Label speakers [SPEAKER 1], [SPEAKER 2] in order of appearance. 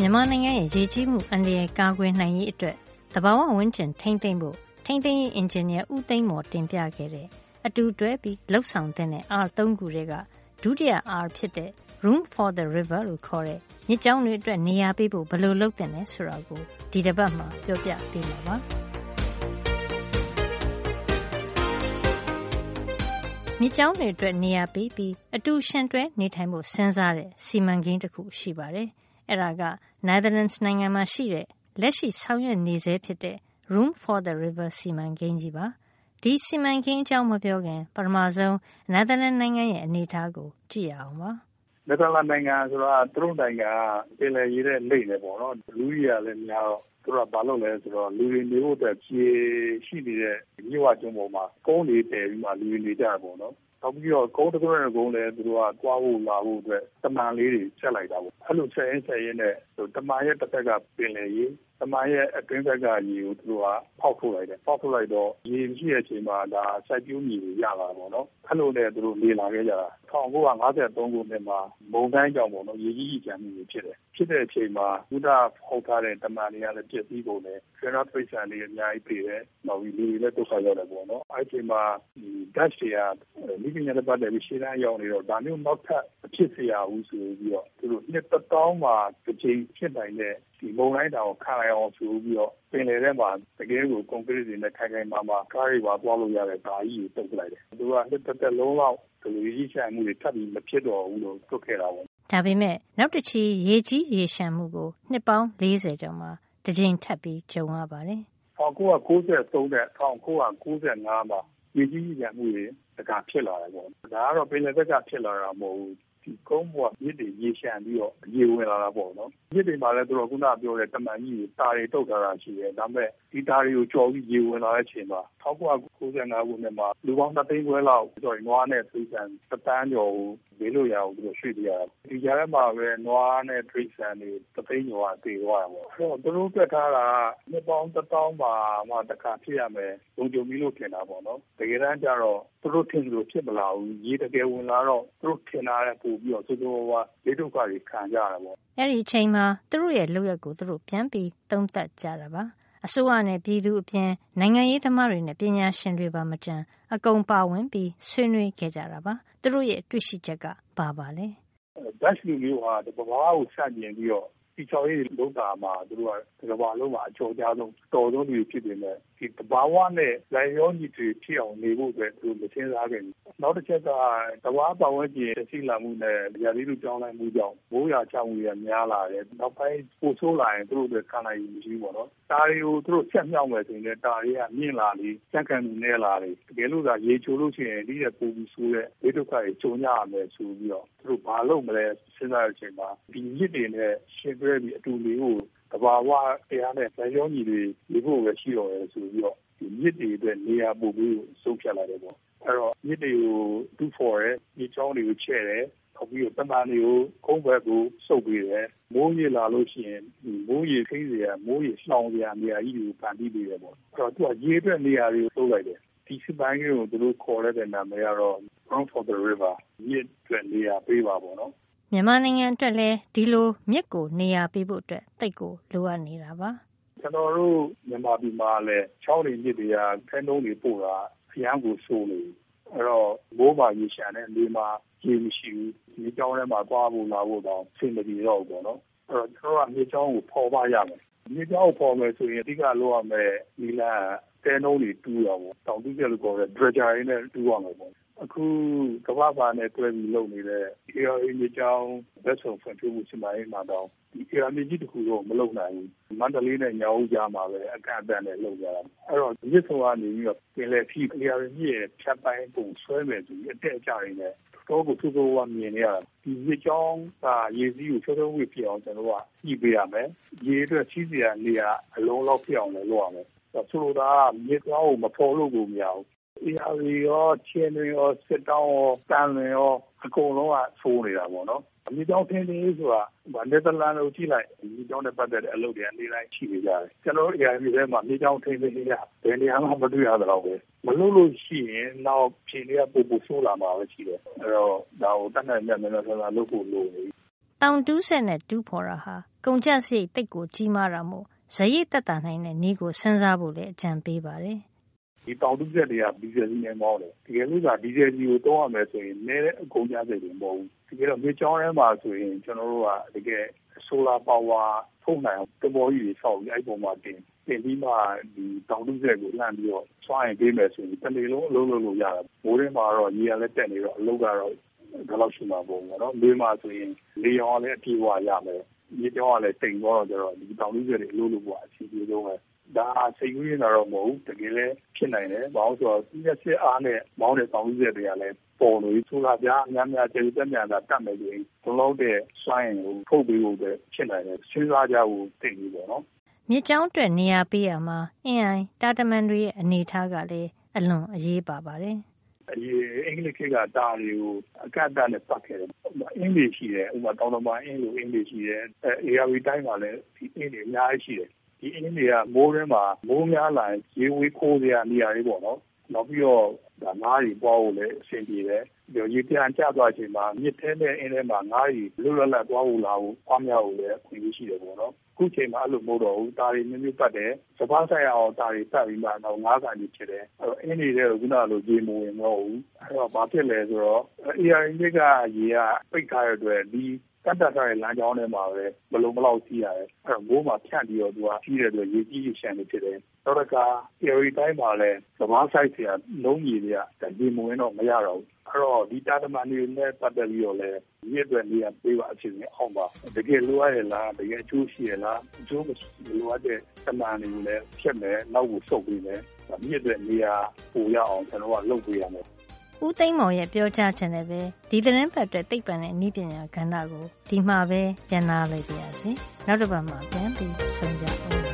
[SPEAKER 1] မြန်မာနိုင်ငံရဲ့ရေကြီးမှုအန္တရာယ်ကာကွယ်နိုင်ရေးအတွက်သဘာဝဝန်းကျင်ထိန်းသိမ်းဖို့ထိန်းသိမ်းရေးအင်ဂျင်နီယာဦးသိန်းမော်တင်ပြခဲ့တဲ့အတူတွဲပြီးလှုပ်ဆောင်တဲ့ R ၃ခုတွေကဒုတိယ R ဖြစ်တဲ့ Room for the River လို့ခေါ်တဲ့မြစ်ကြောင်းတွေအတွက်နေရာပေးဖို့ဘယ်လိုလုပ်တဲ့လဲဆိုတာကိုဒီတစ်ပတ်မှာပြောပြပေးမှာပါမြစ်ကြောင်းတွေအတွက်နေရာပေးပြီးအတူရှင်တွဲနေထိုင်ဖို့စဉ်းစားတဲ့စီမံကိန်းတစ်ခုရှိပါတယ်။ အဲဒါက Netherlands နိုင်ငံမှာရှိတဲ့ လက်ရှိဆောင်ရွက်နေဆဲဖြစ်တဲ့ Room for the River စီမံကိန်းကြီးပါ။ဒီစီမံကိန်းအကြောင်း မပြောခင် ပထမဆုံး Netherlands နိုင်ငံရဲ့ အနေအထားကို ကြည့်ရအောင်ပါ။
[SPEAKER 2] နယ်သာလန်နိုင်ငံဆိုတာ သူတို့နိုင်ငံက ပင်လယ်ရေတဲ့ လိမ့်နေပေါ့နော်။လူကြီးရလည်း များတော့ သူတို့က ဘာလုပ်လဲဆိုတော့ လူတွေနေဖို့အတွက်ခြေရှိနေတဲ့ မြစ်ဝကျွန်းပေါ်မှာ ကုန်းတွေတည်ပြီးမှ လူတွေနေကြတာပေါ့နော် နောက်ပြီးတော့ကုန်းတစ်ခုနဲ့ကုန်းလည်းသူတို့ကသွားဖို့လာဖို့အတွက်တမန်လေးတွေဆက်လိုက်တာပေါ့အဲ့လိုဆက်ရင်းဆက်ရင်းနဲ့တမန်ရဲ့တစ်ဖက်ကပင်လယ်ရေတမန်ရဲ့အတွင်းဘက်ကရေကိုသူတို့ကဖောက်ထုတ်လိုက်တယ်ဖောက်ထုတ်လိုက်တော့ရေရှိတဲ့အချိန်မှာဒါစိုက်ပျိုးမြေတွေရလာပေါ့နော်အဲ့လိုနဲ့သူတို့လေလာခဲ့ကြတာ1953ခုနှစ်မှာမုန်တိုင်းကြောင့်ပေါ့နော်ရေကြီးကြီးကြံမှုတွေဖြစ်တယ်ဖြစ်တဲ့အချိန်မှာဘုဒ္ဓဖောက်ထားတဲ့တမန်တွေကလည်းပြည့်စည်ကုန်တယ်ဆွေနာပိဿာလေးအများကြီးပြေတယ်နောက်ပြီးလူတွေလည်းဒုက္ခရောက်တယ်ပေါ့နော်အဲ့ဒီမှာဒီ Dutch တွေကမိခင်ရတဲ့ပတ်သက်ပြီးရှင်းတန်းရောက်နေတော့ဒါမျိုးနောက်ထပ်အဖြစ်เสียဘူးဆိုပြီးတော့သူတို့နှစ်တစ်တောင်းမှာတစ်ချိန်ဖြစ်နိုင်တဲ့ ဒီမုံတိုင်းတောင်ခံရအောင်ဆိုပြီးတော့ပင်လယ်ထဲမှာတကယ်ကိုကွန်ကရစ်တွေနဲ့ခိုင်ခိုင်မာမာကားတွေပါသွားလို့ရတဲ့ဒါကြီးကိုတုတ်လိုက်တယ်သူကနှစ်တစ်သက်လုံးလောက်ဒီလိုရေးချမှုတွေထပ်ပြီးမဖြစ်တော့ဘူးလို့တွတ်ခဲ့တာပေါ့
[SPEAKER 1] ဒါပေမဲ့နောက်တစ်ချီရေကြီးရေရှမ်းမှုကိုနှစ်ပေါင်း40ကျော်မှာတစ်ကြိမ်ထပ်ပြီးကြုံရပါတယ်
[SPEAKER 2] 1993နဲ့1995မှာရေကြီးရေရှမ်းမှုတွေတကဖြစ်လာတယ်ပေါ့ဒါကတော့ပင်လယ်ဘက်ကဖြစ်လာတာမဟုတ်ဘူး ဒီကုန်းပေါ်မြစ်တွေရေရှမ်းပြီးတော့ရေဝင်လာတာပေါ့နော်မြစ်တွေမှာလည်းသူတို့ခုနပြောတဲ့တမန်ကြီးတွေတာတွေတုတ်ထားတာရှိတယ်ဒါပေမဲ့ဒီတာတွေကိုကြော်ပြီးရေဝင်လာတဲ့အချိန်မှာ 1995ခုနှစ်မှာလူပေါင်း3သိန်းခွဲလောက်ဆိုရင်နွားနဲ့သိစံတပန်းကျော်ကိုဘေးလို့ရအောင်သူတို့ရွှေ့ပြရတာဒီကြားထဲမှာပဲနွားနဲ့ဒိဋ္ဌံတွေတသိန်းကျော်ကတည်သွားတာပေါ့အဲ့တော့သူတို့ပြတ်ထားတာနှစ်ပေါင်းတစ်တောင်းပါမှတစ်ခါဖြစ်ရမယ်လုံခြုံပြီးလို့ထင်တာပေါ့နော်တကယ်တမ်းကျတော့သူတို့ထင်လို့ဖြစ်မလာဘူးရေတကယ်ဝင်လာတော့သူတို့ထင်တာတဲ့ပို့ပြီးတော့စိုးစိုးဝါးလေဒုက္ခတွေခံကြရတာပေါ့
[SPEAKER 1] အဲ့ဒီအချိန်မှာသူတို့ရဲ့လုပ်ရက်ကိုသူတို့ပြန်ပြီးသုံးသပ်ကြတာပါ အစိုးရနဲ့ ပြည်သူအပြင် နိုင်ငံရေးသမားတွေနဲ့ ပညာရှင်တွေပါ မကြံအကုန်ပါဝင်ပြီး ဆွေးနွေးခဲ့ကြတာပါ သူတို့ရဲ့ တွေ့ရှိချက်က ဘာပါလဲ
[SPEAKER 2] ဒတ်လူမျိုးဟာတဘာကိုစတင်ပြီးတော့ဒီချော်ရေးလုံးတာမှာ သူတို့ကကဘာလုံးမှာ အကျော်ကြားဆုံးတော်ဆုံးတွေ ဖြစ်နေတယ်ဒီတဘာဝနဲ့ လိုက်ရောညီတွေဖြစ်အောင် နေဖို့အတွက် သူမစင်းစားခဲ့ဘူး နောက်တစ်ချက်ကတဘာပတ်ဝန်းကျင်သိလာမှုနဲ့ ရာသီဥတုကြောင်းလိုက်မှုကြောင့် မိုးရွာချမှုတွေများလာတယ် နောက်ပိုင်း ပိုဆိုးလာရင် သူတို့တွေခံနိုင်မှုမရှိဘူးပေါ့နော်ဒါတွေကိုသူတို့ဆက်မြောက်မယ်ဆိုရင်ဒါတွေကမြင့်လာလေစက်ခံမှုနဲ့လာလေတကယ်လို့သာရေချိုလို့ရှိရင်ဒီရဲ့ပုံပြီးဆိုးတဲ့ဝိတုခတွေကြုံရမယ်ဆိုပြီးတော့သူတို့ဘာလုပ်မလဲစဉ်းစားတဲ့အချိန်မှာဒီမြစ်တွေနဲ့ရှင်တွဲပြီးအတူလေးကိုတဘာဝတရားနဲ့ဇာယောညီတွေဒီဖို့ပဲရှိတော့တယ်ဆိုပြီးတော့ဒီမြစ်တွေအတွက်နေရာပို့ပြီးဆုံးဖြတ်လိုက်တယ်ပေါ့အဲ့တော့မြစ်တွေကိုတူဖော်ရဲဒီချောင်းတွေကိုချဲ့တယ် နောက်ပြီးတော့တမန်တွေကိုကုန်းဘက်ကိုစုပ်ပေးတယ်မိုးရေလာလို့ရှိရင်မိုးရေခိစရာမိုးရေလှောင်စရာနေရာကြီးတွေကိုဖန်တီးပေးတယ်ပေါ့အဲ့တော့သူကရေအတွက်နေရာတွေကိုလုပ်လိုက်တယ်ဒီစပိုင်းကိုသူတို့ခေါ်ရတဲ့နာမည်ကတော့ Front for the River မြစ်အတွက်နေရာပေးပါပေါ့နော်
[SPEAKER 1] မြန်မာနိုင်ငံအတွက်လည်းဒီလိုမြစ်ကိုနေရာပေးဖို့အတွက်သိပ်ကိုလိုအပ်နေတာပါ
[SPEAKER 2] ကျွန်တော်တို့မြန်မာပြည်မှာလည်းချောင်းတွေမြစ်တွေကခဲနှုံးတွေပို့တာအရန်ကိုဆိုးနေ အဲ့တော့ မိုးပါရေရှာတဲ့နေမှာရေမရှိဘူးဒီကြောင်းထဲမှာ သွားဖို့လာဖို့တော့ဆင်မပြေတော့ဘူးပေါ့နော် အဲ့တော့ ကျွန်တော်ကမြေကြောင်းကိုပေါ်ပါရမယ် မြေကြောင်းကိုပေါ်မယ်ဆိုရင် အဓိကလိုရမယ်ဒီလားတဲနှုံးတွေတူးရအောင်တောင်တူးကြလို့ခေါ်တဲ့ dredger ရင်းနဲ့ တူးရမယ်ပေါ့ အခုကမ္ဘာပါနဲ့တွဲပြီးလုပ်နေတဲ့ ARA မြေကြောင်းလက်ဆောင်ဖွင့်ပြမှုစီမံရေးမှာတော့ဒီ ARA မြေကြီးတစ်ခုတော့မလုပ်နိုင်ဘူးမန္တလေးနဲ့ညောင်ဦးကြားမှာပဲအကန့်အသတ်နဲ့လုပ်ကြတာအဲ့တော့မြစ်ဆုံကနေပြီးတော့ပင်လယ်ဖြီး ARA မြေရဲ့ဖြတ်ပိုင်းပုံဆွဲမယ်ဆိုပြီးအတက်အကျရင်းနဲ့တော့ကိုသူ့ကိုကမြင်နေရတာဒီမြေကြောင်းကရေစီးကိုချောချောဝေးဖြစ်အောင်ကျွန်တော်ကညှိပေးရမယ်ရေအတွက်စီးစရာနေရာအလုံးလောက်ဖြစ်အောင်လည်းလုပ်ရမယ်ဆိုလိုတာကမြေကြောင်းကိုမဖော်လို့ကိုမရဘူး ဧရာဝတီရော ချင်းတွင်ရော စစ်တောင်းရောတန်လွင်ရော အကုန်လုံးက ဆိုးနေတာပေါ့နော်အမြင့်ကြောင်းထင်းသေးဆိုတာ နယ်သာလန်ကိုကြည့်လိုက်ဒီကြောင်းနဲ့ ပတ်သက်တဲ့အလုပ်တွေအနေတိုင်းရှိနေကြတယ် ကျွန်တော်တို့ AIB ထဲမှာ မြေကြောင်းထင်းသေးရဘယ်နေရာမှ မတွေ့ရတော့ပဲ မလို့လို့ရှိရင် နောက်ဖြေတွေက ပို့ပို့ဆိုးလာမှာပဲ ရှိတယ် အဲ့တော့ ဒါကို တတ်နိုင်မြတ်မြန်မြန်ဆန်ဆန် လုပ်ဖို့ လိုနေ
[SPEAKER 1] တောင်တူးဆက်နဲ့ တူးဖော်တာဟာ ကုန်ကျစရိတ် သိပ်ကိုကြီးမားတာမို့ဇရိတ်သက်သာနိုင်တဲ့နည်းကို စဉ်းစားဖို့လည်း အကြံပေးပါတယ်
[SPEAKER 2] ဒီတောင်တူးဆက်တွေကဒီဇယ်စီနဲ့မောင်းတယ်တကယ်လို့ကဒီဇယ်စီကိုတောင်းရမယ်ဆိုရင်နည်းတဲ့အကုန်ကျစရိတ်တွေမဟုတ်ဘူးတကယ်တော့မြေကျောင်းထဲမှာဆိုရင်ကျွန်တော်တို့ကတကယ် solar power ထုတ်နိုင်အောင်တဘောကြီးတွေဆောက်ပြီးအဲ့ပုံမှာတင်တင်ပြီးမှဒီတောင်တူးဆက်ကိုလှမ်းပြီးတော့စွမ်းရင်ပေးမယ်ဆိုရင်တနေ့လုံးအလုပ်လုပ်လို့ရတယ်မိုးထဲမှာတော့ရေရလည်းတက်နေတော့အလုပ်ကတော့ဒါလောက်ရှိမှာပေါ့နော်လေမှာဆိုရင်လေရောင်လည်းအပြည့်အဝရမယ်မြေကြောင်းကလည်းတိမ်သွားတော့ကျတော့ဒီတောင်တူးဆက်တွေအလုပ်လုပ်ဖို့အစီအပြေဆုံးပဲ ဒါစိတ်ကူးရင်တော့မဟုတ်ဘူးတကယ်လည်းဖြစ်နိုင်တယ်ဘာလို့ဆိုတော့ဒီရက်စစ်အားနဲ့မောင်းတဲ့တောင်တူးဆက်တွေကလည်းပေါ်လို့ဆိုလာပြအများများကျေတက်မြန်တာတတ်မယ်ဆိုရင်ဘလုံးတဲ့စွမ်းရင်ကိုထုတ်ပေးဖို့ပဲဖြစ်နိုင်တယ်စဉ်းစားကြဖို့တည်ပြီးပေါ့နော်
[SPEAKER 1] မြစ်ကြောင်းအတွက်နေရာပေးရမှာအင်းအိုင်တာတမန်တွေရဲ့အနေထားကလည်းအလွန်အရေးပါပါတယ်
[SPEAKER 2] အရေးအင်္ဂလိပ်ခေတ်ကတားတွေကိုအကန့်အသတ်နဲ့ပတ်ခဲ့တယ်အင်းတွေရှိတယ်ဥပမာတောင်တမအင်းလိုအင်းတွေရှိတယ်အဲ ARV တိုင်းမှာလည်းဒီအင်းတွေအများကြီးရှိတယ် ဒီအင်းတွေကမိုးထဲမှာမိုးများလာရင်ရေဝေးခိုးစရာနေရာတွေပေါ့နော်နောက်ပြီးတော့ဒါငါးတွေပွားဖို့လည်းအဆင်ပြေတယ်ပြီးတော့ရေပြန်ကျသွားချိန်မှာမြစ်ထဲနဲ့အင်းထဲမှာငါးတွေလွတ်လပ်လပ်ပွားဖို့လာဖို့ပွားများဖို့လည်းအခွင့်အရေးရှိတယ်ပေါ့နော်ခုချိန်မှာအဲ့လိုမဟုတ်တော့ဘူးတာတွေမျိုးမျိုးပတ်တယ်စပားဆိုင်အောင်တာတွေပတ်ပြီးမှတော့ငါးကန်ကြီးဖြစ်တယ်အဲ့တော့အင်းနေတဲ့ခုနလိုရေမဝင်တော့ဘူးအဲ့တော့ဘာဖြစ်လဲဆိုတော့ AR မြစ်ကရေကပိတ်ထားရတဲ့အတွက်ဒီ ကတ်တတ်ထားတဲ့လမ်းကြောင်းထဲမှာပဲမလုံးမလောက်စီးရတယ်အဲ့တော့မိုးမှာဖြန့်ပြီးတော့သူကကြီးတဲ့အတွက်ရေကြီးရေရှမ်းနေဖြစ်တယ်နောက်တစ်ခါ theory တိုင်းမှာလည်းသဘာဝ site တွေကလုံးကြီးတွေကရေမဝင်တော့မရတော့ဘူးအဲ့တော့ဒီတာတမန်တွေနဲ့ပတ်သက်ပြီးတော့လည်းဒီအတွက်နေရာပေးပါအချင်းချင်းအောင်ပါတကယ်လိုရရဲ့လားတကယ်အကျိုးရှိရဲ့လားအကျိုးမလိုအပ်တဲ့တမန်တွေကိုလည်းဖြတ်မယ်နောက်ကိုစုပ်ပေးမယ်မြစ်အတွက်နေရာပိုရအောင်ကျွန်တော်ကလုပ်ပေးရမယ်
[SPEAKER 1] ဦးသိန်းမော်ရဲ့ပြောကြားခြင်းနဲ့ပဲဒီသတင်းပတ်အတွက်သိပ္ပံနဲ့ဤပညာကဏ္ဍကိုဒီမှာပဲရန်နာလိုက်ပါရစေနောက်တစ်ပတ်မှာပြန်ပြီးဆုံကြအောင်